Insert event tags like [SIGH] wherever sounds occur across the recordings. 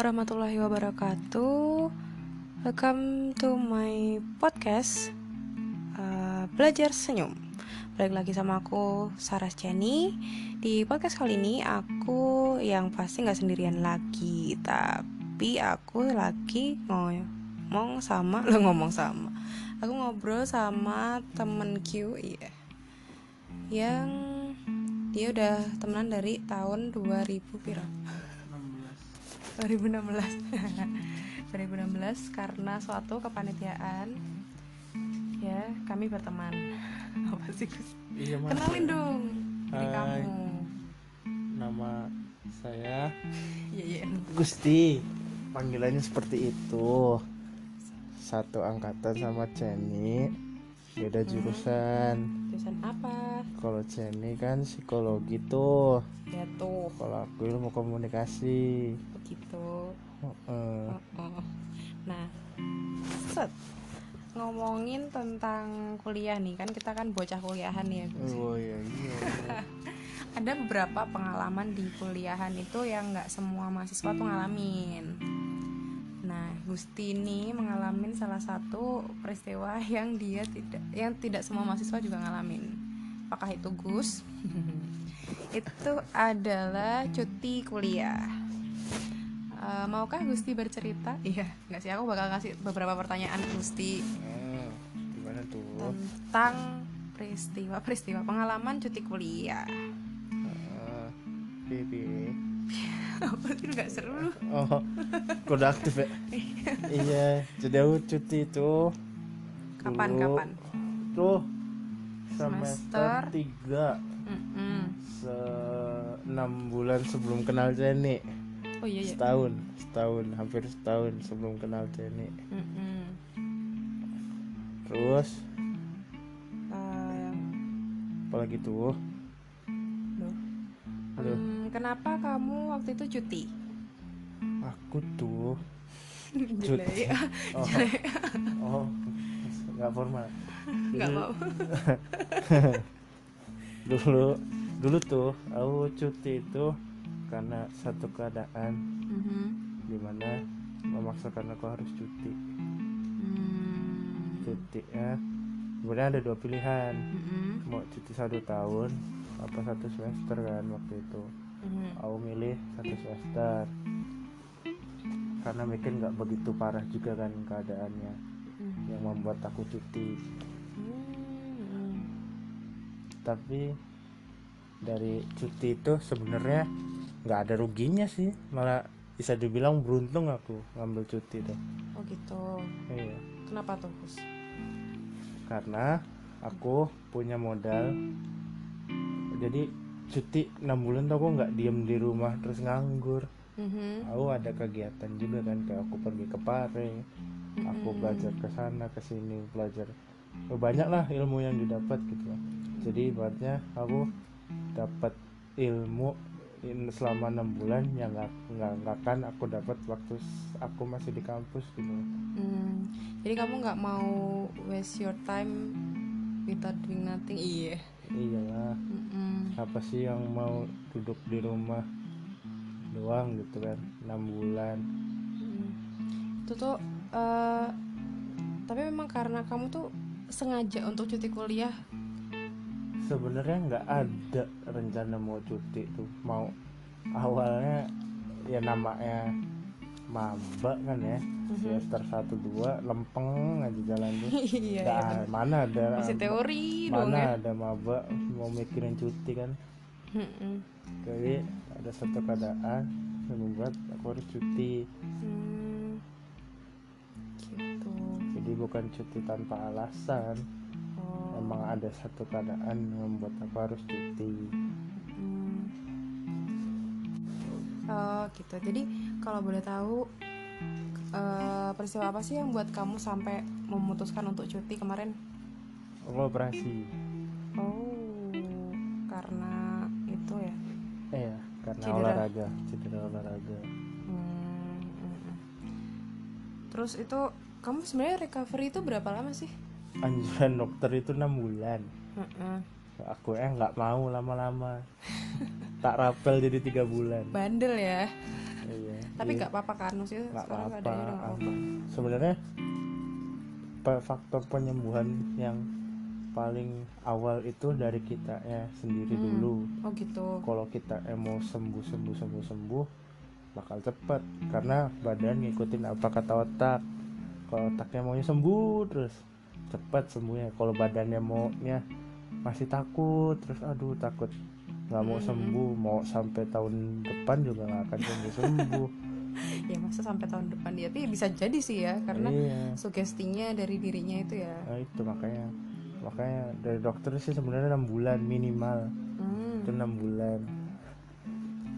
warahmatullahi wabarakatuh. Welcome to my podcast uh, Belajar Senyum. Balik lagi sama aku Sarah Jenny. Di podcast kali ini aku yang pasti nggak sendirian lagi, tapi aku lagi ngomong sama [LAUGHS] lo ngomong sama. Aku ngobrol sama temen Q, iya. Yang dia udah temenan dari tahun 2000 piro? 2016 2016 karena suatu kepanitiaan ya kami berteman [LAUGHS] apa sih Gus Iya, Mas. kenalin dong Hai. kamu Nama saya [LAUGHS] iya iya Gusti. Panggilannya seperti itu. Satu angkatan sama Jenny. Beda jurusan. jurusan apa Kalau Jenny kan psikologi tuh. ya tuh Kalau aku ilmu komunikasi. begitu. Oh, oh. nah set ngomongin tentang kuliah nih kan kita kan bocah kuliahan ya Gus Oh iya iya. [LAUGHS] ada beberapa pengalaman di kuliahan itu yang nggak semua mahasiswa tuh ngalamin. Nah, Gusti ini mengalami salah satu peristiwa yang dia tidak, yang tidak semua mahasiswa juga ngalamin. Apakah itu Gus? [LAUGHS] itu adalah cuti kuliah. Eh, maukah Gusti bercerita? [LAUGHS] Iya, nggak sih aku bakal kasih beberapa pertanyaan Gusti Hmm, gimana tuh? tentang peristiwa-peristiwa pengalaman cuti kuliah. Heeh. Pipi. [LAUGHS] Apa sih nggak seru lu? Oh, kode aktif ya? iya, jadi aku cuti itu Kapan dulu kapan? Tuh Semester? semester 3 Mm-mm. se 6 bulan sebelum kenal Jenny. Oh iya iya. Setahun, setahun, hampir setahun sebelum kenal Jenny. Mm-mm. Terus Eh, apalagi tuh? Aduh, Hmm, kenapa kamu waktu itu cuti? aku tuh [LAUGHS] Jelek. oh, [LAUGHS] oh nggak formal. Nggak mau. [LAUGHS] dulu dulu tuh aku cuti itu karena satu keadaan Mhm. di mana memaksakan aku harus cuti Hmm. cuti ya sebenarnya ada dua pilihan Mm-mm. mau cuti satu tahun apa satu semester kan waktu itu Mhm. aku milih satu semester karena mungkin nggak begitu parah juga kan keadaannya Mhm. yang membuat aku cuti Hmm. tapi dari cuti itu sebenarnya nggak ada ruginya sih malah bisa dibilang beruntung aku ngambil cuti tuh Oh gitu. iya Kenapa tuh, Gus? karena aku punya modal jadi cuti 6 bulan tuh aku nggak diem di rumah terus nganggur Mhm. aku ada kegiatan juga kan kayak aku pergi ke Pare aku Mhm. belajar ke sana ke sini belajar Oh, banyak lah ilmu yang didapat gitu lah. jadi ibaratnya aku dapat ilmu selama enam bulan yang nggak nggak akan aku dapat waktu aku masih di kampus gitu Hmm. Jadi kamu nggak mau waste your time without doing nothing? Iya. Iyalah Mm-mm. apa sih yang mau duduk di rumah doang gitu kan enam bulan Hmm. Itu tuh eh, tapi memang karena kamu tuh sengaja untuk cuti kuliah. sebenarnya nggak ada rencana mau cuti tuh mau awalnya ya namanya maba kan ya semester satu dua lempeng aja jalan tuh [LAUGHS] iya. Iya, mana ada Masih teori dong mana ya. ada maba mau mikirin cuti kan jadi ada satu keadaan yang membuat aku harus cuti Hmm. Gitu. jadi bukan cuti tanpa alasan Oh. emang ada satu keadaan yang membuat aku harus cuti Hmm. Oh gitu. Jadi kalau boleh tahu eh, peristiwa apa sih yang buat kamu sampai memutuskan untuk cuti kemarin? operasi Oh, karena itu ya. eh ya karena Cedera. olahraga cedera olahraga Hmm, mm, mm. Terus itu kamu sebenarnya recovery itu berapa lama sih? anjuran dokter itu enam bulan Heeh. aku eh nggak mau lama-lama [LAUGHS] tak rapel jadi tiga bulan Bandel ya. Iya Tapi iya. nggak apa-apa kan maksudnya nggak sekarang apa-apa keadaannya udah nggak apa-apa. sebenarnya faktor penyembuhan yang paling awal itu dari kita ya sendiri Hmm. dulu Oh gitu. kalau kita mau sembuh sembuh sembuh sembuh bakal cepet karena badan ngikutin apa kata otak kalau otaknya maunya sembuh terus cepet sembuhnya kalau badannya maunya masih takut terus aduh takut nggak mau Hmm. sembuh mau sampai tahun depan juga nggak akan sembuh sembuh [LAUGHS] Ya masa sampai tahun depan dia tapi bisa jadi sih ya karena iya sugestinya dari dirinya itu ya. nah, itu makanya makanya dari dokter sih sebenarnya enam bulan minimal Hmm. itu enam bulan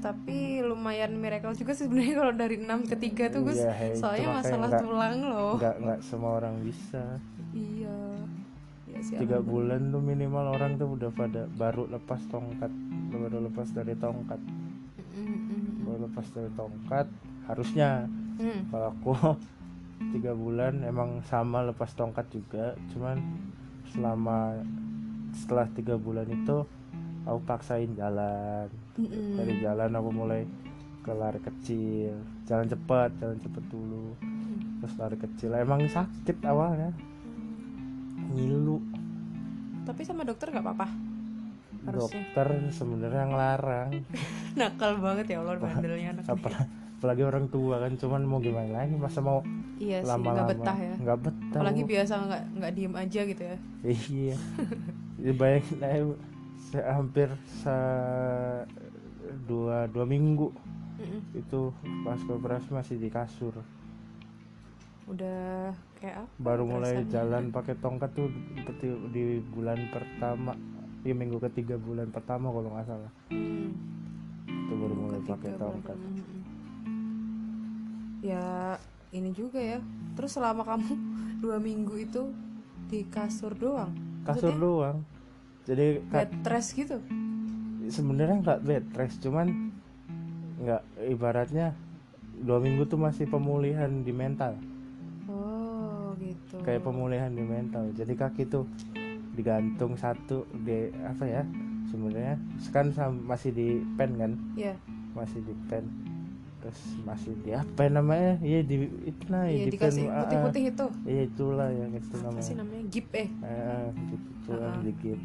Tapi lumayan miracle juga sih sebenarnya kalau dari 6 ke 3 tuh Gus. Iya, Soalnya masalah nggak- tulang loh. nggak nggak semua orang bisa Iya. Sih. tiga bulan tuh minimal orang tuh udah pada baru lepas tongkat baru lepas dari tongkat. Mm, mm, mm, baru lepas dari tongkat harusnya. Mm. Hmm. kalau aku [LAUGHS] tiga bulan emang sama lepas tongkat juga cuman selama setelah tiga bulan itu aku paksain jalan. Mm, mm. dari jalan aku mulai ke lari kecil. Jalan cepat jalan cepat dulu. Terus lari kecil. Emang sakit awalnya. Ngilu Tapi sama dokter nggak apa-apa. Harusnya. dokter sebenarnya ngelarang [LAUGHS] Nakal banget ya Allah bandelnya apalagi orang tua kan cuman mau gimana lagi masa mau Iya sih, nggak lama-lama betah ya. nggak betah Apalagi biasa nggak nggak diem aja gitu ya. iya [LAUGHS] Ya, bayangin aja. Se- hampir sa dua dua minggu Mm-mm. itu pas operasi masih di kasur Udah kayak apa? baru mulai jalan pakai tongkat tuh di, di bulan pertama ya minggu ketiga bulan pertama kalau nggak salah Hmm. itu baru mulai pakai bulan. tongkat Mm-mm. Ya ini juga ya. Terus selama kamu [LAUGHS] dua minggu itu di kasur doang. kasur doang jadi Bed rest gitu. sebenarnya nggak bed rest cuman nggak ibaratnya dua minggu tuh masih pemulihan di mental gitu. kayak pemulihan di mental jadi kaki tuh digantung satu di apa ya sebenarnya kan masih di pen kan Iya. masih di pen terus masih di apa namanya iya di itu nah Iya di pen, ah, ah. putih-putih itu. iya itulah yang itu Apa sih namanya namanya? Gip eh. eh, gitu Ah, ah. dikit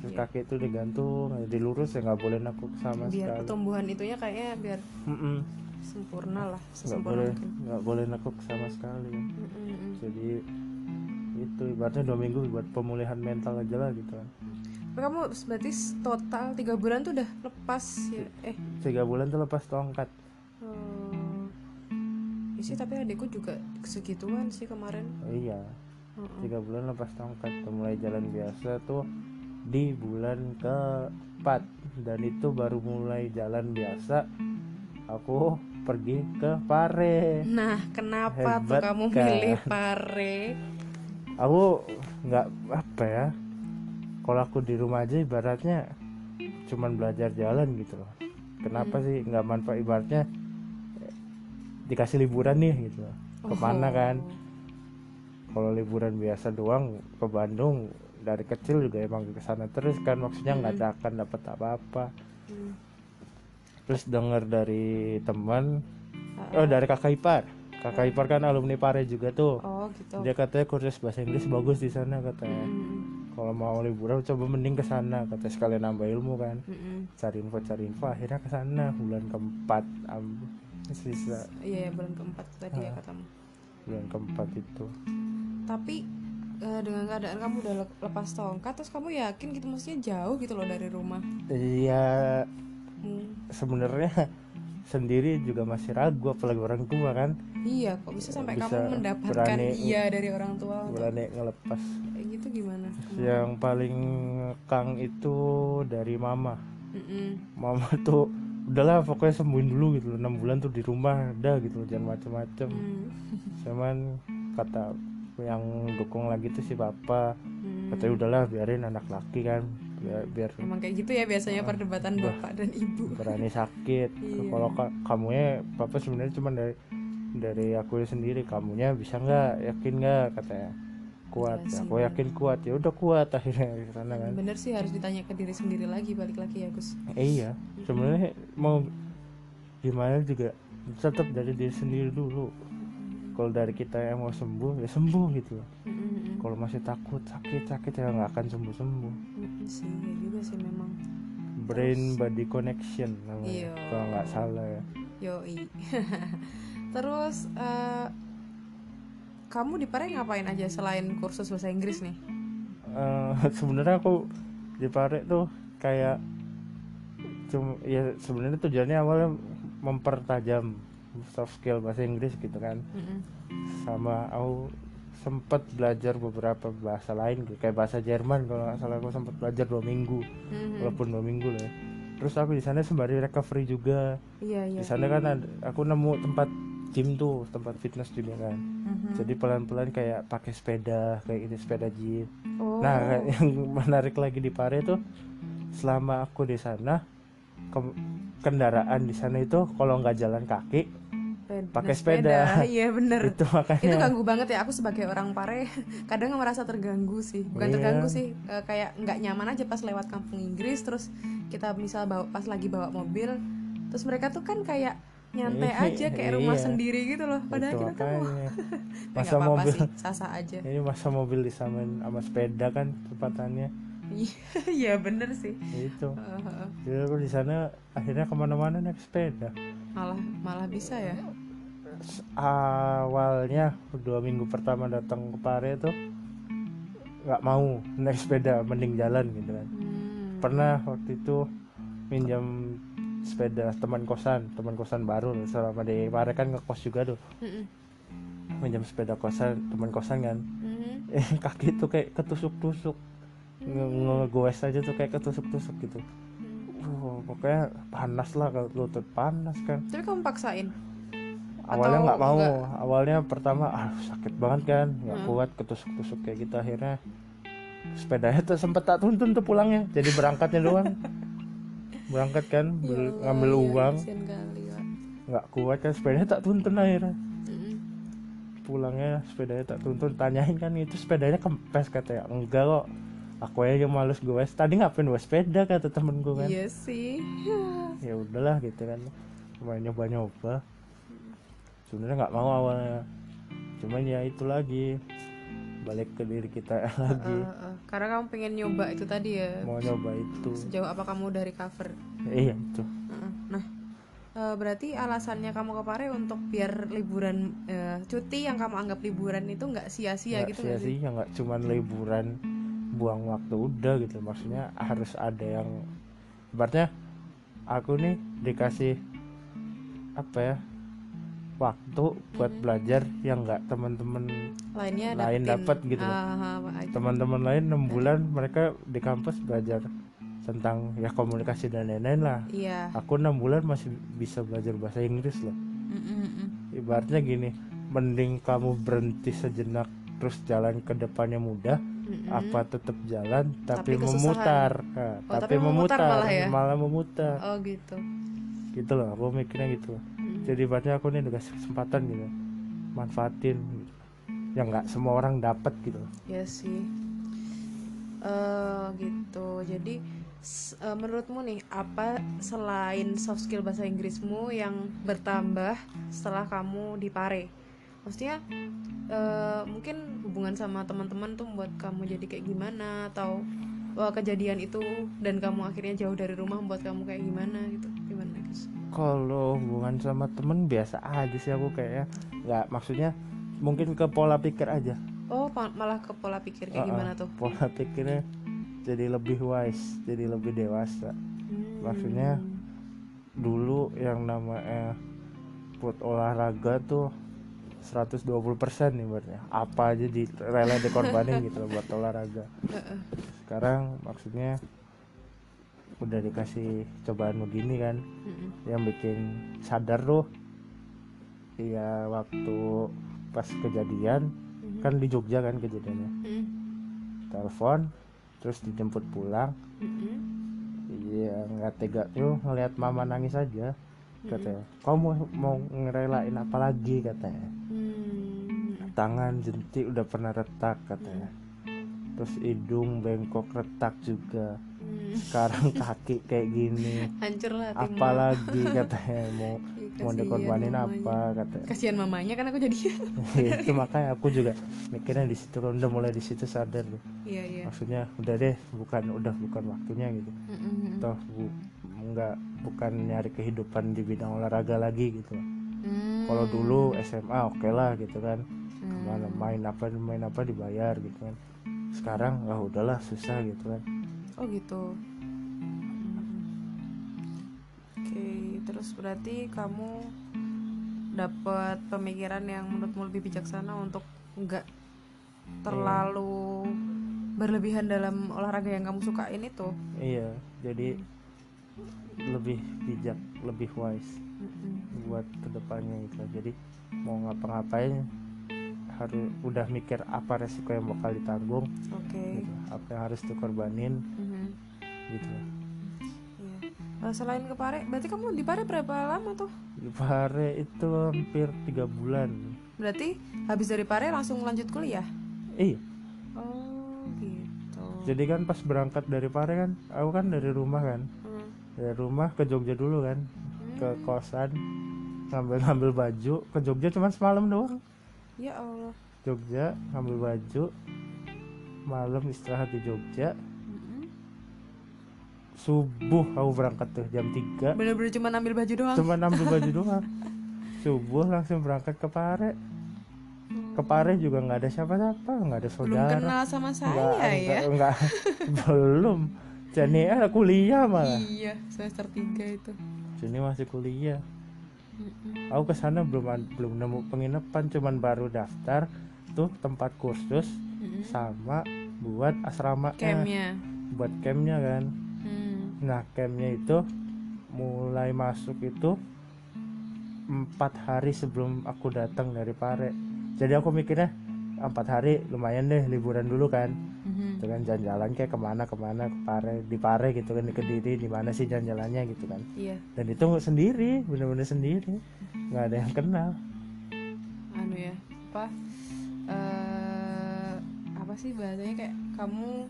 terus Iya. kaki itu digantung dilurus ya nggak boleh nakuk sama biar sekali pertumbuhan itunya kayaknya biar Mm-mm. sempurna lah nggak boleh nggak boleh nekuk sama sekali Mm-mm. jadi itu ibaratnya dua minggu buat pemulihan mental aja lah gitu kan. Tapi kamu berarti total tiga bulan tuh udah lepas ya? Eh. Tiga bulan tuh lepas tongkat. Oh. Ya sih tapi adikku juga segituan sih kemarin. Iya. Tiga bulan lepas tongkat tuh mulai jalan biasa tuh di bulan keempat. Dan itu baru mulai jalan biasa aku pergi ke Pare. Nah kenapa tuh Hebat kamu kan? milih pare aku nggak apa ya. Kalau aku di rumah aja ibaratnya cuman belajar jalan gitu loh. Kenapa sih nggak manfaat? Ibaratnya dikasih liburan nih gitu loh. ke mana Oh. kan? Kalau liburan biasa doang ke Bandung dari kecil juga emang ke sana terus kan. Maksudnya nggak ada akan dapat apa-apa. Hmm. terus dengar dari teman Ah, oh dari kakak ipar kakak ipar kan alumni Pare juga tuh. Oh gitu. Dia katanya kursus bahasa Inggris bagus di sana katanya. Mm-mm. kalau mau liburan coba mending ke sana kata sekalian nambah ilmu kan. Mm-mm. cari info cari info akhirnya ke sana bulan keempat am sisa. Iya ya, bulan keempat tadi ya Ah. katamu. Bulan keempat itu. Tapi eh, dengan keadaan kamu udah le- lepas tongkat terus kamu yakin gitu maksudnya jauh gitu loh dari rumah? Iya. Hmm. sebenarnya [LAUGHS] sendiri juga masih ragu apalagi orang tua kan Iya, kok bisa sampai Bisa kamu mendapatkan berani- iya dari orang tua untuk berani ngelepas kayak gitu gimana? yang paling kang itu dari mama Mm-mm. mama tuh udahlah pokoknya sembuhin dulu gitu enam bulan tuh di rumah udah gitu jangan macem-macem Hmm. cuman kata yang dukung lagi tuh si papa Hmm. katanya udahlah biarin anak laki kan biar, biar Emang kayak gitu ya biasanya perdebatan bapak dan ibu. berani sakit [LAUGHS] Iya. kalau ka- kamunya papa sebenarnya cuma dari dari aku sendiri kamunya bisa nggak? Yakin nggak? katanya. Kuat. Sih, aku yakin kuat. Ya udah kuat [LAUGHS] akhirnya di sana kan. Bener sih harus ditanya ke diri sendiri lagi balik lagi ya Gus. eh, iya. Sebenarnya mau gimana juga tetap dari diri sendiri dulu. Kalau dari kita yang mau sembuh ya sembuh gitu loh. Kalau masih takut sakit sakit ya nggak akan sembuh sembuh Mm-mm. Sih ya juga sih memang. Brain body connection namanya Iya. kalau nggak salah ya. Yoi [LAUGHS] terus eh, kamu di Pare ngapain aja selain kursus bahasa Inggris nih Eh, [LAUGHS] sebenarnya aku di Pare tuh kayak cuma ya sebenarnya tujuannya awalnya mempertajam soft skill bahasa Inggris gitu kan Mm-mm. sama aku sempet belajar beberapa bahasa lain kayak bahasa Jerman kalau nggak salah aku sempat belajar dua minggu Mhm. walaupun dua minggu lah ya. terus aku di sana sembari recovery juga iya iya di sana kan ada- aku nemu tempat gym tuh tempat fitness juga kan. Mhm. jadi pelan-pelan kayak pakai sepeda kayak ini sepeda gym oh. Nah [LAUGHS] yang menarik lagi di Pare tuh selama aku di sana ke- kendaraan di sana itu kalau nggak jalan kaki pakai sepeda. [LAUGHS] iya bener. Itu makanya. Itu ganggu banget ya aku sebagai orang pare [LAUGHS] kadang merasa terganggu sih. Bukan Iya. terganggu sih eh, kayak nggak nyaman aja pas lewat kampung Inggris terus kita misal bawa pas lagi bawa mobil terus mereka tuh kan kayak nyantai Iya, aja kayak rumah iya. sendiri gitu loh. Padahal itu kita tuh Tapi [LAUGHS] masa nggak apa-apa mobil sih sasa aja. Ini masa mobil disamain sama sepeda kan kesempatannya [LAUGHS] iya bener sih. Itu Heeh. jadi aku di sana akhirnya ke mana-mana naik sepeda. Malah malah bisa ya? Awalnya dua minggu pertama datang ke Pare tuh nggak mau naik sepeda mending jalan gitu kan. Hmm. pernah waktu itu minjam sepeda teman kosan teman kosan baru loh, selama di Pare kan ngekos juga tuh. Minjam sepeda kosan teman kosan kan. Mhm. eh kaki tuh kayak ketusuk-tusuk. Nge- ngegoes aja tuh kayak ketusuk-tusuk gitu. Uh, pokoknya panas lah kalau lutut panas kan. Tapi kamu paksain? Awalnya nggak mau. nggak? awalnya pertama ah sakit banget kan nggak Hmm. kuat ketusuk-tusuk kayak gitu. Akhirnya sepedanya tuh sempet tak tuntun tuh pulangnya. Jadi berangkatnya doang [LAUGHS] berangkat kan Ya Allah, ngambil iya, uang. kali, Wak. nggak kuat kan sepedanya tak tuntun akhirnya. Mm-mm. pulangnya sepedanya tak tuntun. Tanyain kan itu sepedanya kempes katanya enggak kok. Aku aja males gue tadi ngapain gue sepeda kata temenku kan. Iya sih. [LAUGHS] Ya udahlah gitu kan. Cuma nyoba nyoba sebenarnya nggak mau awalnya. Cuman ya itu lagi balik ke diri kita [LAUGHS] lagi. Eh, eh, karena kamu pengen nyoba itu tadi ya? Mau nyoba itu. Sejauh apa kamu udah recover iya itu. Heeh. nah eh, berarti alasannya kamu ke Pare untuk biar liburan eh, cuti yang kamu anggap liburan itu nggak sia-sia gitu nggak sih? sia-sia nggak cuman liburan buang waktu udah gitu. Maksudnya harus ada yang ibaratnya aku nih dikasih apa ya waktu buat belajar yang nggak teman-teman lainnya lain dapet gitu. Loh. Ah, ah, ah, teman-teman lain enam bulan mereka di kampus belajar tentang ya komunikasi dan lain-lain lah. Iya. Aku enam bulan masih bisa belajar bahasa Inggris loh. Mm, mm, ibaratnya gini mending kamu berhenti sejenak terus jalan ke depannya mudah Mm, mm. apa tetap jalan tapi, Tapi memutar. Nah, Oh, tapi, tapi memutar memutar malah ya? malah memutar. Oh gitu. Gitu loh aku mikirnya gitu. Mm. Ibaratnya aku nih dikasih kesempatan gitu manfaatin gitu. yang nggak semua orang dapat gitu. Ya sih. Eh gitu. Jadi eh, menurutmu nih apa selain soft skill bahasa Inggrismu yang bertambah setelah kamu di Pare maksudnya eh, mungkin hubungan sama teman-teman tuh membuat kamu jadi kayak gimana? Atau wah, kejadian itu dan kamu akhirnya jauh dari rumah membuat kamu kayak gimana gitu? Gimana guys kalau hubungan sama temen biasa aja sih aku kayaknya. Nggak maksudnya mungkin ke pola pikir aja. Oh malah ke pola pikir kayak Uh-uh. gimana tuh? pola pikirnya jadi lebih wise jadi lebih dewasa. Hmm. maksudnya dulu yang namanya buat olahraga tuh 120% nih buatnya apa aja di rela dikorbanin gitu buat olahraga. Sekarang maksudnya udah dikasih cobaan begini kan Mm-mm. yang bikin sadar tuh ya waktu pas kejadian Mhm. kan di Jogja kan kejadiannya. Mm-mm. telepon terus dijemput pulang. Iya nggak tega. Tuh ngelihat mama nangis aja katanya. Kamu mau ngerelain apa lagi katanya. Hmm. tangan jentik udah pernah retak katanya. Terus hidung bengkok retak juga Hmm. sekarang kaki kayak gini. Hancur lah apalagi katanya [LAUGHS] mau mau Kasihan dikorbanin apa kata kasihan mamanya kan aku jadi. Itu makanya aku juga mikirnya di situ udah mulai di situ sadar loh. Iya iya. Maksudnya udah deh bukan udah bukan waktunya gitu. Mm-mm. toh bu, nggak bukan nyari kehidupan di bidang olahraga lagi gitu Hmm. kalau dulu SMA oke lah gitu kan. Hmm. ke mana main apa main apa dibayar gitu kan. Sekarang ah udahlah susah gitu kan oh gitu Hmm. oke terus berarti kamu dapat pemikiran yang menurutmu lebih bijaksana untuk nggak terlalu berlebihan dalam olahraga yang kamu sukain itu iya jadi lebih bijak lebih wise Mm-mm. buat ke depannya gitu jadi mau ngapa-ngapain harus udah mikir apa resiko yang bakal ditanggung oke gitu. apa yang harus dikorbanin Mhm. gitu Iya. Eh, selain ke Pare, berarti kamu di Pare berapa lama tuh? di Pare itu hampir tiga bulan Berarti habis dari Pare langsung lanjut kuliah? iya Oh gitu. jadi kan pas berangkat dari Pare kan aku kan dari rumah kan Hmm. dari rumah ke Jogja dulu kan ke kosan ngambil-ngambil baju ke Jogja cuma semalam doang Ya Allah. Jogja ngambil baju malam istirahat di Jogja Mm-mm. subuh aku berangkat tuh jam 3 Bener-bener cuma ambil baju doang. cuma ngambil baju [LAUGHS] doang subuh langsung berangkat ke Pare ke Pare juga nggak ada siapa-siapa nggak ada Belum saudara kenal sama saya nggak, ya? nggak, nggak, [LAUGHS] belum Jadi ada kuliah malah Iya, semester 3 itu. sini masih kuliah Mm-mm. aku ke sana belum belum nemu penginapan cuman baru daftar tuh tempat kursus Mm-mm. sama buat asrama Campnya. buat campnya kan Hmm. nah campnya itu mulai masuk itu empat hari sebelum aku datang dari Pare jadi aku mikirnya empat hari lumayan deh liburan dulu kan Mhm. itu kan jalan-jalan kayak ke mana ke mana ke Pare di Pare gitu kan di Kediri di mana sih jalan-jalannya gitu kan Iya, dan itu sendiri bener-bener sendiri nggak ada yang kenal anu ya. Apa? eh apa sih bahasanya kayak kamu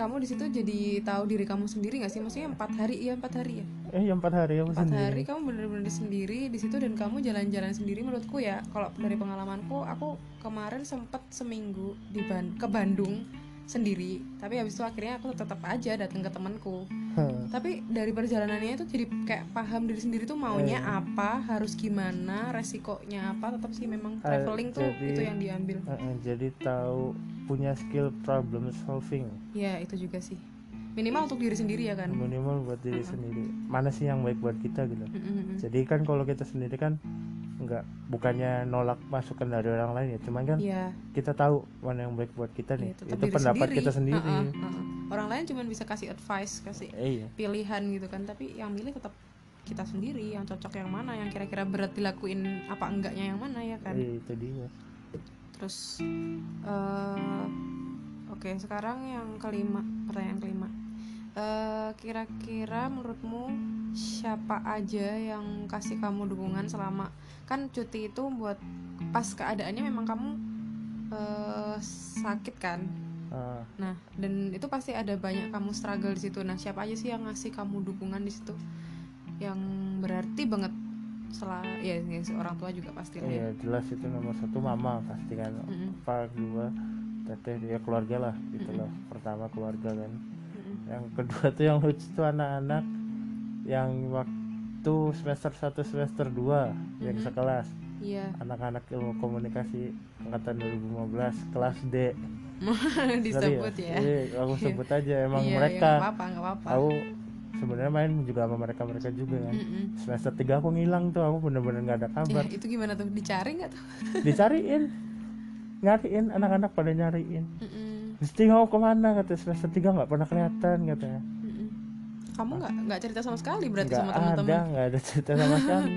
kamu di situ jadi tahu diri kamu sendiri nggak sih? Maksudnya empat hari iya empat hari ya? Eh yang empat hari aku empat sendiri. hari kamu bener-bener sendiri di situ dan kamu jalan-jalan sendiri menurutku ya. Kalau dari pengalamanku aku kemarin sempet seminggu di Ban- ke Bandung sendiri. Tapi habis itu akhirnya aku tetap aja datang ke temanku. Hah, tapi dari perjalanannya itu jadi kayak paham diri sendiri tuh maunya Eh. apa harus gimana resikonya apa tetap sih memang Eh, traveling tuh jadi- itu yang diambil. eh, eh, jadi tahu punya skill problem solving. Ya itu juga sih. Minimal untuk diri sendiri ya kan? Minimal buat diri sendiri. Mana sih yang baik buat kita gitu? Mm-mm. jadi kan kalau kita sendiri kan nggak bukannya nolak masukan dari orang lain ya cuman kan Iya, kita tahu mana yang baik buat kita iya, nih tetap itu diri pendapat sendiri. kita sendiri. Uh-uh, uh-uh. orang lain cuma bisa kasih advice kasih Eh, iya. pilihan gitu kan tapi yang milih tetap kita sendiri yang cocok yang mana yang kira-kira berat dilakuin apa enggaknya yang mana ya kan? Eh, itu dia. Terus eh oke sekarang yang kelima pertanyaan kelima Eh, kira-kira menurutmu siapa aja yang kasih kamu dukungan selama kan cuti itu buat pas keadaannya memang kamu eh, sakit kan Ah, Nah, dan itu pasti ada banyak kamu struggle di situ. Nah, siapa aja sih yang ngasih kamu dukungan di situ? Yang berarti banget setelah ya, ya orang tua juga pasti lah ya. iya jelas itu nomor satu mama pasti kan Mm-mm, apa dua teteh dia keluarga lah gitu lah pertama keluarga kan. Yang kedua tuh yang lucu tuh anak-anak yang waktu semester 1 semester 2 yang Mhm. sekelas Iya, anak-anak ilmu komunikasi angkatan 2015 kelas D [LAUGHS] disebut Sorry ya. Iya, aku sebut aja emang Iya, mereka ya, nggak apa-apa, nggak apa-apa. aku sebenarnya main juga sama mereka mereka juga kan Mm-mm. semester 3 aku ngilang tuh aku bener-bener nggak ada Ya, kabar itu gimana tuh? Dicari nggak tuh? dicariin [LAUGHS] nyariin anak-anak pada nyariin Mm-mm, Mesti kamu ke mana kata semester 3 nggak pernah kelihatan katanya mm-mm. Kamu nggak nggak cerita sama sekali berarti nggak sama ada teman-teman? nggak ada cerita sama [LAUGHS] sekali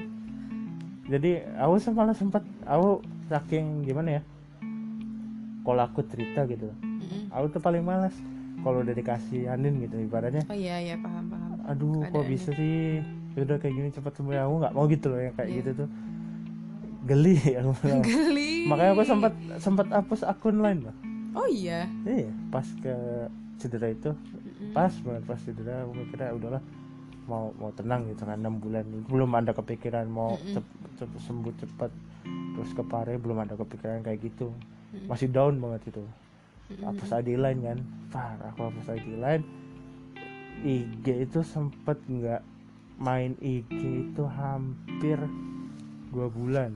jadi aku semalam sempat aku saking gimana ya kalau aku cerita gitu Mm-mm. aku tuh paling malas kalau udah dikasihanin gitu ibaratnya Oh iya iya paham paham. aduh kok Keadaannya. bisa sih udah kayak gini cepet sembuh aku nggak mau gitu loh yang kayak Iya. gitu tuh geli [LAUGHS] aku bilang. Geli. makanya aku sempat sempat hapus akun lain loh. Oh iya. iya pas ke cedera itu. Pas banget pas cedera aku mikirnya udahlah mau mau tenang gitu kan enam bulan. Belum ada kepikiran mau cep, cep- sembuh cepat. Terus ke Pare belum ada kepikiran kayak gitu. Masih down banget itu. Hapus ID line kan. Parah aku hapus ID line IG itu sempet nggak main IG itu hampir dua bulan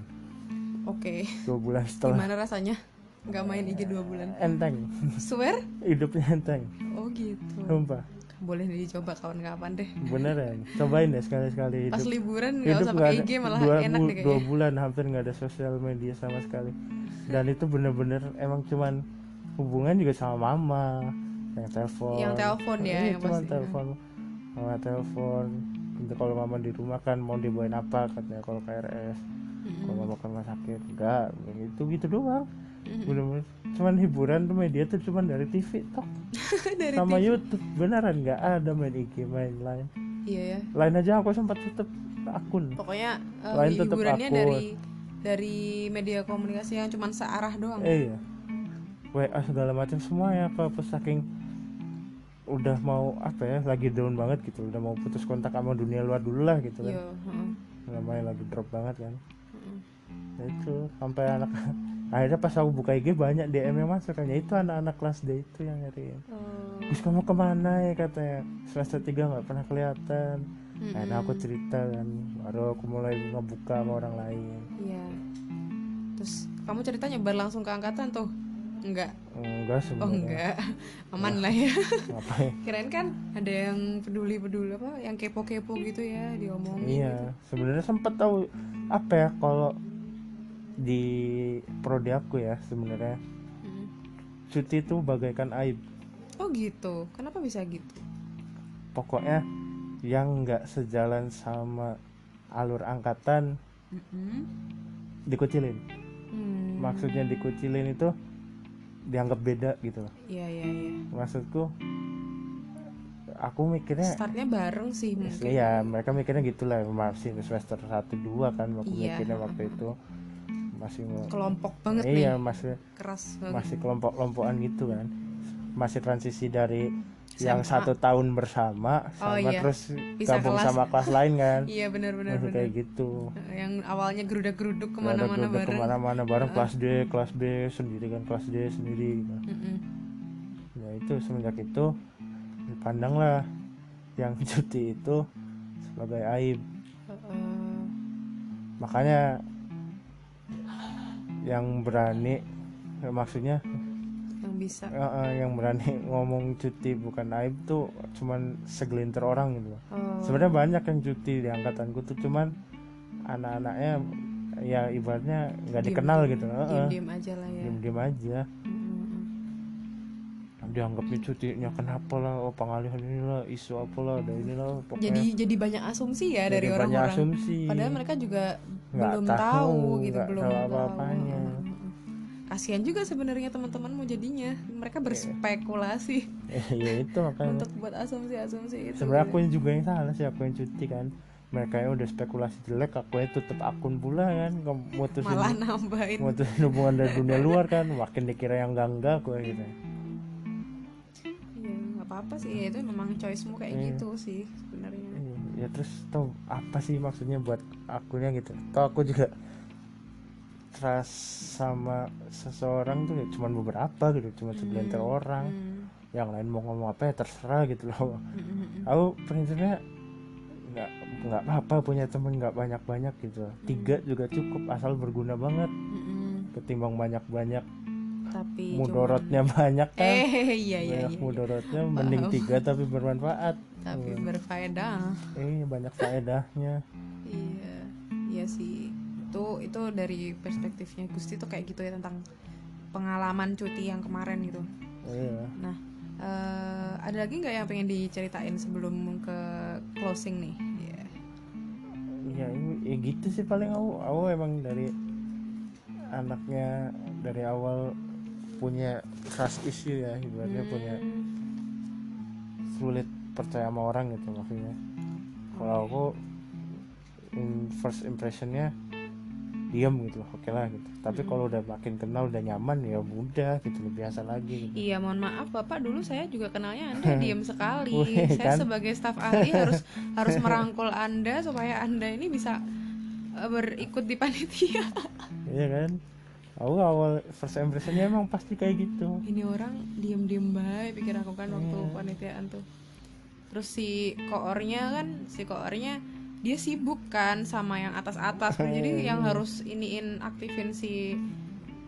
oke. Dua bulan [LAUGHS] setelah. Gimana rasanya? Nggak main IG dua bulan. Enteng. Swear? Hidupnya enteng. Oh gitu. Sumpah. Boleh dicoba kawan-kapan deh. Beneran cobain deh sekali-sekali pas liburan nggak usah pakai IG malah dua, enak deh dua kayaknya. bulan hampir nggak ada sosial media sama sekali. Dan itu bener-bener emang cuman hubungan juga sama mama yang telepon. Yang telepon ya, Iya, yang cuman pasti. telepon. Mama telepon. Kalau mama di rumah kan mau dibawain apa katanya kalau KRS Mm-mm. kalau rumah sakit enggak gitu gitu doang. Bener-bener. Cuman hiburan tuh media tuh cuman dari TV toh. [LAUGHS] Dari sama TV. YouTube. Beneran nggak ada main IG main lain iya ya. Lain aja aku sempat tutup akun. Pokoknya eh, Lain tetep hiburannya akun. dari dari media komunikasi yang cuma searah doang. Eh iya. WA segala macam semua ya apa saking udah mau apa ya lagi down banget gitu. Udah mau putus kontak sama dunia luar dulu lah gitu kan. Iya heeh. namanya lagi drop banget kan. Ya itu sampai anak [LAUGHS] akhirnya pas aku buka IG banyak DM yang masuk kan. Ya itu anak-anak kelas D itu yang nyariin. Oh, Gus kamu ke mana? ya katanya. Semester 3 nggak pernah kelihatan. Mm-mm. akhirnya aku cerita kan. Baru aku mulai ngebuka sama orang lain. Iya. Terus kamu cerita nyebar langsung ke angkatan tuh? Enggak enggak oh sebenarnya enggak. Aman lah ya. Ngapain? [LAUGHS] Kirain kan ada yang peduli peduli apa yang kepo kepo gitu ya diomongin Iya, sebenarnya sempet tahu apa ya kalau di prodi aku ya sebenarnya Mm. cuti itu bagaikan aib. oh gitu kenapa bisa gitu Pokoknya yang nggak sejalan sama alur angkatan Mm-mm. dikucilin. Hmm. Maksudnya dikucilin itu dianggap beda gitu loh. iya iya iya Maksudku aku mikirnya startnya bareng sih mungkin Iya, mereka mikirnya gitulah masih semester 1 2 kan aku Iya. mikirnya waktu itu masih kelompok banget iya, nih masih keras banget masih kelompok-kelompokan gitu kan masih transisi dari yang SMA. satu tahun bersama Oh, sama iya. terus Pisah gabung kelas. sama kelas lain kan [LAUGHS] iya benar benar masih benar kayak gitu yang awalnya gerudak geruduk Nggak ada ke mana-mana bareng ke mana-mana bareng kelas D kelas B sendiri kan kelas D sendiri gitu. Mm-mm. ya itu semenjak itu dipandanglah yang [LAUGHS] cuti itu sebagai aib Heeh. makanya yang berani ya maksudnya? Yang bisa. Eh, eh, yang berani [LAUGHS] ngomong cuti bukan aib tuh cuman segelintir orang gitu. Oh, sebenarnya banyak yang cuti di angkatanku tuh cuman anak-anaknya ya ibaratnya nggak diem- dikenal gitu diem diem aja lah ya. Diem-diem aja. Mm-mm. Dianggapnya cutinya kenapa lah oh pengalihan inilah isu apa lah ada inilah pokoknya jadi jadi banyak asumsi ya dari Jadi orang-orang. asumsi. Padahal mereka juga Nggak belum tahu, tahu, gitu belum tahu apa-apanya. Mm-mm. kasihan juga sebenarnya teman-teman mau jadinya. Mereka berspekulasi [LAUGHS] ya itu makanya. untuk buat asumsi-asumsi itu. Sebenarnya aku yang juga yang salah sih aku yang cuti kan. Mereka yang udah spekulasi jelek aku yang tutup akun pula kan. Mutusin malah nambahin. mutusin hubungan dari dunia luar kan. Makin dikira yang enggak enggak aku gitu. iya apa-apa sih ya itu memang choicemu kayak Iya. gitu sih sebenarnya. Ya terus tau apa sih maksudnya buat akunnya gitu. Tau aku juga trust sama seseorang tuh ya cuman beberapa gitu cuma segelintir orang. Hmm. yang lain mau ngomong apa ya terserah gitu loh. Mm-mm. aku prinsipnya nggak nggak apa punya temen nggak banyak banyak gitu. Tiga juga cukup asal berguna banget. Ketimbang banyak banyak tapi mudorotnya banyak cuman- kan? Eh iya iya banyak iya. mudorotnya mending tiga tapi bermanfaat. Tapi Hmm. berfaedah. Eh banyak faedahnya. Iya iya sih. Itu itu dari perspektifnya Gusti tuh kayak gitu ya tentang pengalaman cuti yang kemarin gitu. Iya. Nah eh, ada lagi nggak yang pengen diceritain sebelum ke closing nih? Iya. ya, ya gitu sih paling. Aku aku emang dari anaknya dari awal punya trust issue ya ibaratnya punya Hmm. sulit percaya sama orang gitu maksudnya kalau aku in first impressionnya diam gitu loh oke lah gitu tapi Mm-mm. kalau udah makin kenal udah nyaman ya udah gitu loh biasa lagi gitu. Iya, mohon maaf Bapak dulu saya juga kenalnya Anda [LAUGHS] diam sekali. Saya kan? sebagai staf ahli harus [LAUGHS] harus merangkul Anda supaya Anda ini bisa eh, berikut di panitia. iya kan aku awal first impressionnya emang pasti kayak gitu Ini orang diam-diam baik pikir aku kan waktu Iya. panitiaan tuh. Terus si koornya kan, si koornya dia sibuk kan sama yang atas-atas. [LAUGHS] Jadi yang harus iniin aktifin si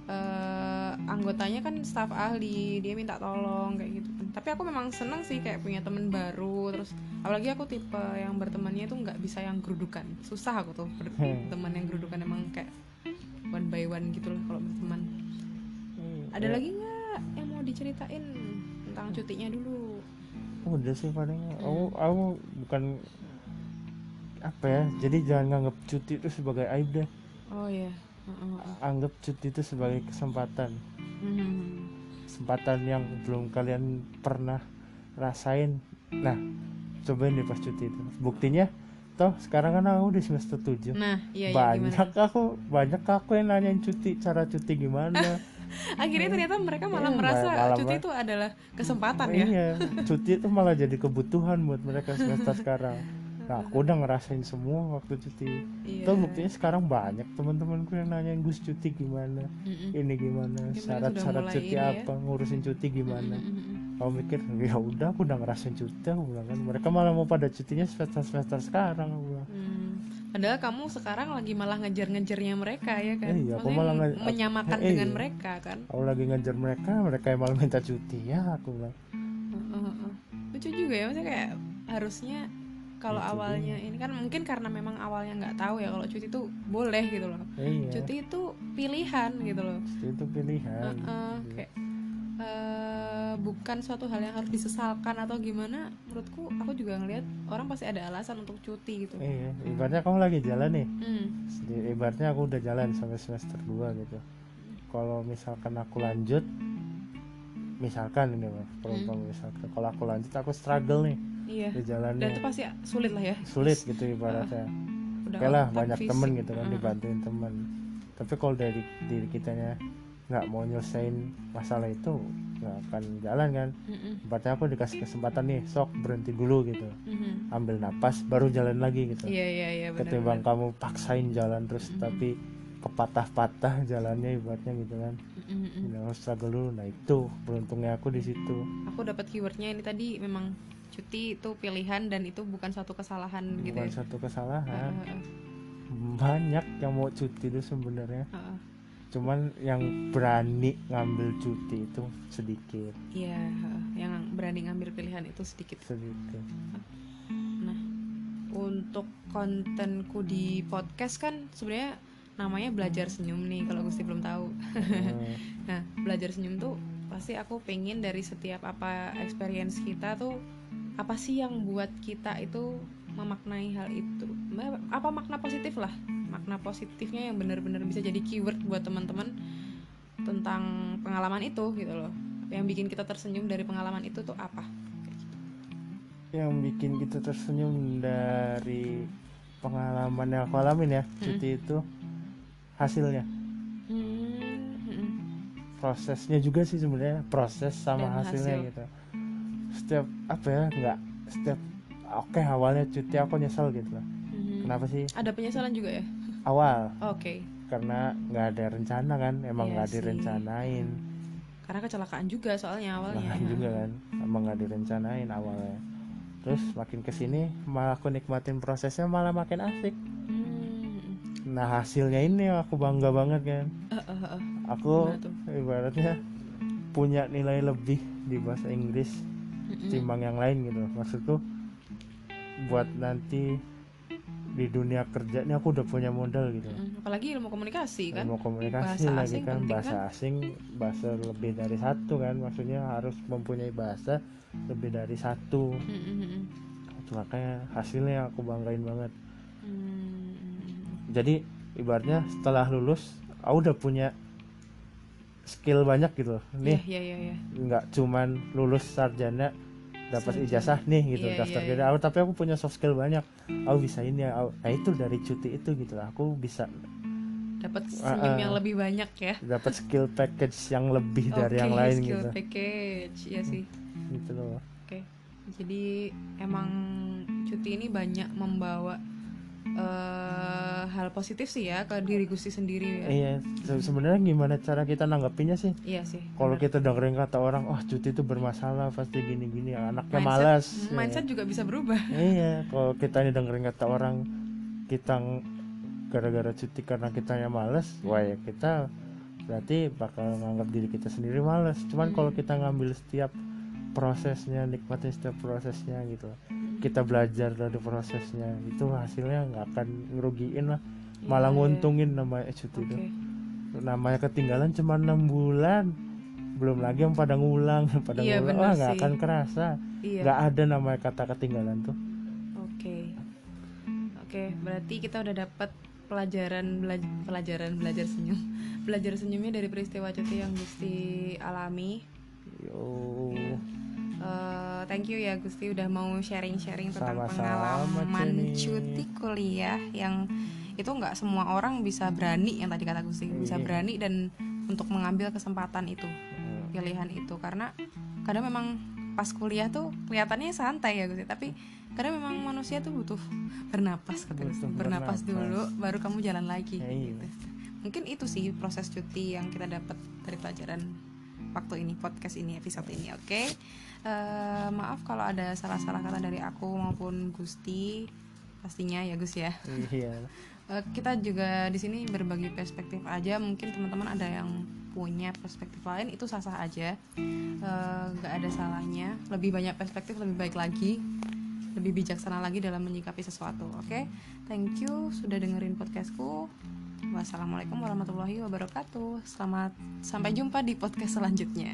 eh, anggotanya kan staf ahli, dia minta tolong kayak gitu. Tapi aku memang seneng sih kayak punya temen baru. Terus apalagi aku tipe yang bertemannya tuh nggak bisa yang gerudukan. Susah aku tuh berteman yang gerudukan emang kayak one by one gitu loh kalau berteman. Ada Ya, lagi nggak yang mau diceritain tentang cutinya dulu? udah sih paling aku aku bukan apa ya jadi jangan nganggap cuti itu sebagai aib deh Oh iya. Heeh, heeh. anggap cuti itu sebagai kesempatan Hmm. kesempatan yang belum kalian pernah rasain nah cobain deh pas cuti itu buktinya toh sekarang kan aku di semester 7 Nah, iya iya banyak gimana? aku banyak aku yang nanyain cuti cara cuti gimana [LAUGHS] Akhirnya ternyata mereka malah Iya, merasa malah- cuti itu adalah kesempatan ya. iya cuti itu malah jadi kebutuhan buat mereka semester [LAUGHS] sekarang nah aku udah ngerasain semua waktu cuti Iya. Tuh buktinya sekarang banyak teman-temanku yang nanyain Gus cuti gimana Mm-mm. ini gimana syarat-syarat cuti ya? apa ngurusin cuti gimana Mm-mm. kamu mikir ya udah aku udah ngerasain cuti aku bilang kan mereka malah mau pada cutinya semester semester sekarang aku bilang Hmm. Padahal kamu sekarang lagi malah ngejar-ngejarnya mereka ya kan? Iya, aku Maksudnya malah nge- menyamakan Eh, dengan iya. mereka kan? aku lagi ngejar mereka mereka yang malah minta cuti ya aku bilang Heeh, heeh. Lucu juga ya, maksudnya kayak harusnya kalau Lucu awalnya ini kan mungkin karena memang awalnya nggak tahu ya kalau cuti itu boleh gitu loh. iya Cuti itu pilihan gitu loh. cuti itu pilihan Heeh, kayak eh, bukan suatu hal yang harus disesalkan atau gimana menurutku aku juga ngelihat orang pasti ada alasan untuk cuti gitu iya ibaratnya kamu lagi jalan nih hmm. Ibaratnya aku udah jalan sampai semester 2 gitu kalau misalkan aku lanjut misalkan ini mah kalau Hmm. misalkan kalau aku lanjut aku struggle nih iya. Di dan jalannya itu pasti sulit lah ya. Sulit gitu ibaratnya. Udah oke lah banyak fisik. temen gitu kan Heeh. dibantuin temen. Tapi kalau dari diri kitanya nggak mau nyelesain masalah itu nggak akan jalan kan. Ibaratnya aku dikasih kesempatan nih sok berhenti dulu gitu. Mhm. ambil napas baru jalan lagi gitu. Iya iya iya benar ketimbang kamu paksain jalan terus Mhm. tapi kepatah-patah jalannya ibaratnya gitu kan. Mhm. Nah, harus struggle dulu. Nah itu beruntungnya aku di situ. Aku dapat keywordnya ini tadi memang cuti itu pilihan dan itu bukan suatu kesalahan gitu bukan ya? satu kesalahan. Heeh, banyak yang mau cuti itu sebenarnya. Heeh. cuman yang berani ngambil cuti itu sedikit. Iya yang berani ngambil pilihan itu sedikit. Sedikit. Nah, untuk kontenku di podcast kan sebenarnya namanya belajar senyum nih kalau Gusti belum tahu. Hmm, [LAUGHS] Nah, belajar senyum tuh pasti aku pengen dari setiap apa experience kita tuh apa sih yang buat kita itu memaknai hal itu. Apa makna positif lah? Makna positifnya yang benar-benar bisa jadi keyword buat teman-teman tentang pengalaman itu gitu loh. Yang bikin kita tersenyum dari pengalaman itu tuh apa? yang bikin kita tersenyum dari pengalaman yang aku alamin ya cuti itu hasilnya Hmm, hmm. prosesnya juga sih sebenarnya proses sama Dan hasilnya hasil. gitu setiap apa ya nggak setiap oke awalnya cuti aku nyesel gitu lah Mhm. kenapa sih Ada penyesalan juga ya? awal Oke, karena nggak ada rencana kan emang Iya nggak direncanain karena kecelakaan juga soalnya awalnya. Bahkan juga kan emang nggak direncanain awalnya terus makin ke sini malah aku nikmatin prosesnya malah makin asik Hmm. nah hasilnya ini aku bangga banget kan Eh, eh, eh. aku ibaratnya punya nilai lebih di bahasa Inggris. Timbang yang lain gitu maksudku buat nanti di dunia kerja ini aku udah punya modal gitu. Apalagi ilmu komunikasi kan? ilmu komunikasi Bahasa lagi asing kan bahasa kan? asing bahasa lebih dari satu kan maksudnya harus mempunyai bahasa lebih dari satu Mm-mm. Itu makanya hasilnya aku banggain banget jadi ibaratnya setelah lulus aku udah punya skill banyak gitu. Nih iya, iya, iya. nggak cuman lulus sarjana dapat ijazah nih gitu Iya, daftar iya, kerja Aku- tapi aku punya soft skill banyak. Aku bisa ini ya aku- nah itu dari cuti itu gitu aku bisa dapat Ah, senyum ah. yang lebih banyak ya. Dapat skill package yang lebih [LAUGHS] dari Oke, yang lain skill gitu. package ya sih. Gitu loh. Oke, jadi emang cuti ini banyak membawa eh, hal positif sih ya ke diri Gusti sendiri ya. iya se- sebenarnya gimana cara kita nanggapinnya sih Iya sih. kalau kita dengerin kata orang oh cuti itu bermasalah pasti gini gini anaknya Mindset- malas hmm, mindset juga bisa berubah. iya kalau kita ini dengerin kata orang kita gara-gara cuti karena kitanya malas wah ya kita berarti bakal nganggap diri kita sendiri malas cuman Hmm. kalau kita ngambil setiap prosesnya nikmatin setiap prosesnya gitu kita belajar dari prosesnya itu hasilnya nggak akan ngerugiin lah malah Iya, iya. nguntungin namanya cuti Oke. itu namanya ketinggalan cuma enam bulan belum lagi yang pada ngulang pada Iya, ngulang wah nggak akan kerasa Iya. nggak ada namanya kata ketinggalan tuh Oke. Oke, berarti kita udah dapat pelajaran bela- pelajaran belajar senyum. [LAUGHS] Belajar senyumnya dari peristiwa cuti yang Gusti alami. yo Iya. Eh, thank you ya Gusti udah mau sharing-sharing tentang Sama-sama, pengalaman cuti kuliah yang itu nggak semua orang bisa berani yang tadi kata Gusti bisa Iya. berani dan untuk mengambil kesempatan itu Hmm. pilihan itu karena kadang memang pas kuliah tuh kelihatannya santai ya Gusti tapi kadang memang manusia tuh butuh bernapas kata Gusti bernapas bernapas. dulu baru kamu jalan lagi Ya, iya. gitu mungkin itu sih proses cuti yang kita dapat dari pelajaran waktu ini podcast ini episode ini oke Eh, maaf kalau ada salah-salah kata dari aku maupun Gusti. Pastinya ya Gus ya. Iya. [LAUGHS] Eh, kita juga di sini berbagi perspektif aja. Mungkin teman-teman ada yang punya perspektif lain itu sah-sah aja. Eh, nggak ada salahnya. Lebih banyak perspektif lebih baik lagi. Lebih bijaksana lagi dalam menyikapi sesuatu oke? Thank you sudah dengerin podcastku. Wassalamualaikum warahmatullahi wabarakatuh. Selamat sampai jumpa di podcast selanjutnya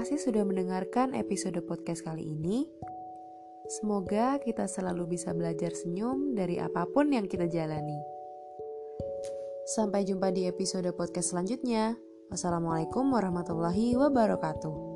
kasih sudah mendengarkan episode podcast kali ini. Semoga kita selalu bisa belajar senyum dari apa pun yang kita jalani. Sampai jumpa di episode podcast selanjutnya. Wassalamualaikum warahmatullahi wabarakatuh.